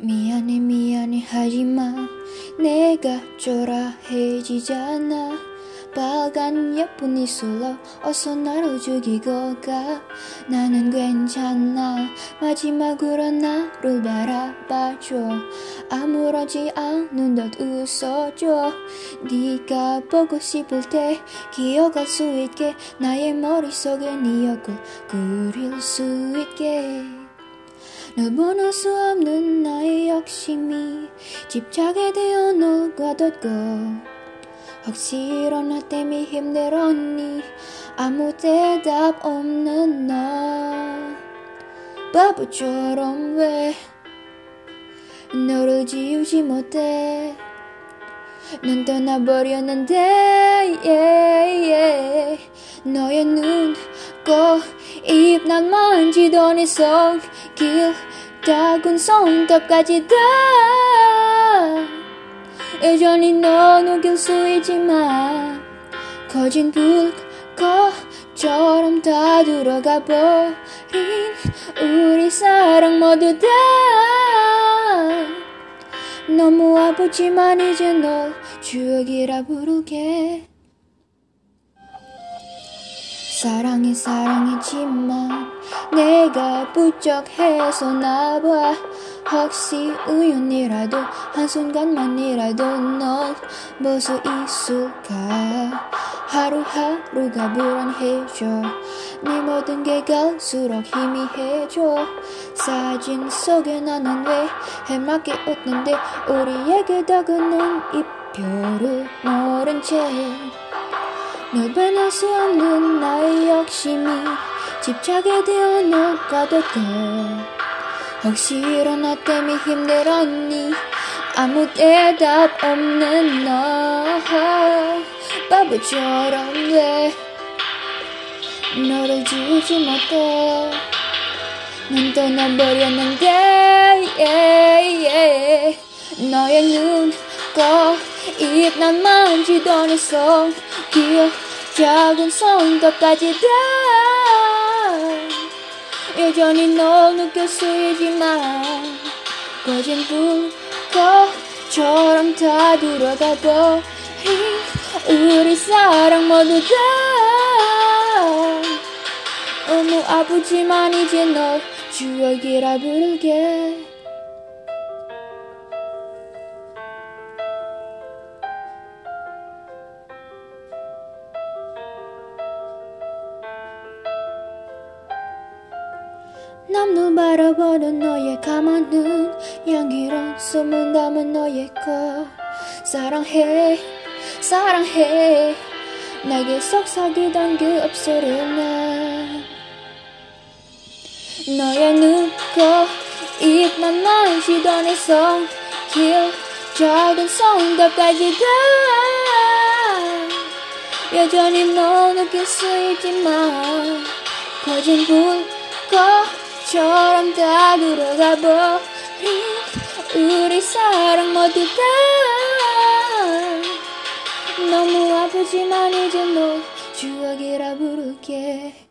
미안해 미안해 하지만 내가 초라해지잖아. 빨간 예쁜 이슬로 어서 나를 죽이고 가. 나는 괜찮아. 마지막으로 나를 바라봐줘. 아무렇지 않은 듯 웃어줘. 네가 보고 싶을 때 기억할 수 있게 나의 머릿속에 네 얼굴 그릴 수 있게 널 보낼 수 없는 나의 욕심이 집착에 되어 널 가뒀고 혹시 일어나 때문에 힘들었니. 아무 대답 없는 너 바보처럼 왜 너를 지우지 못해? 넌 떠나버렸는데 yeah, yeah. 너의 눈, 코, 입, 난 만지던 이 손길 작은 손톱까지 다. 여전히 너 녹일 수 있지만 거진 불꽃처럼 다 들어가 버린 우리 사랑 모두 다. 너무 아프지만 이제 널 추억이라 부르게 사랑이 사랑이지만 내가 부족해서 나 봐 혹시 우연이라도 한순간만이라도 넌볼수 있을까? 하루하루가 불안해져 네 모든 게 갈수록 희미해져 사진 속에 나는 왜 해맑게 웃는데 우리에게 다가는 이별을 모른 채 널 변할 수 없는 나의 욕심이 집착에 되어 널 가득해 혹시 일어나 때문에 힘들었니? 아무 대답 없는 너. 바보처럼 왜 너를 지우지 못해? 넌 떠나버렸는데 yeah, yeah. 너의 눈, 코, 입, 난 만지던 이 손길 작은 손톱까지 다. 여전히 널 느낄 수 있지만 거진 불꽃처럼 다 들어가 버린 우리 사랑 모두 다. 너무 아프지만 이제 널 추억이라 부를게 남들 바라보는 너의 가만 눈 향기로운 숨은 담은 너의 거 사랑해 사랑해. 내게 속삭이던 그 입술을 난 너의 눈, 코, 입, 난 만지던 이 손길 작은 손톱까지 다 여전히 너 느낄 수 있지만 거진 불꽃 처럼 다 들어가 버린 우리 사랑 모두 다. 너무 아프지만 이제 너 추억이라 부를게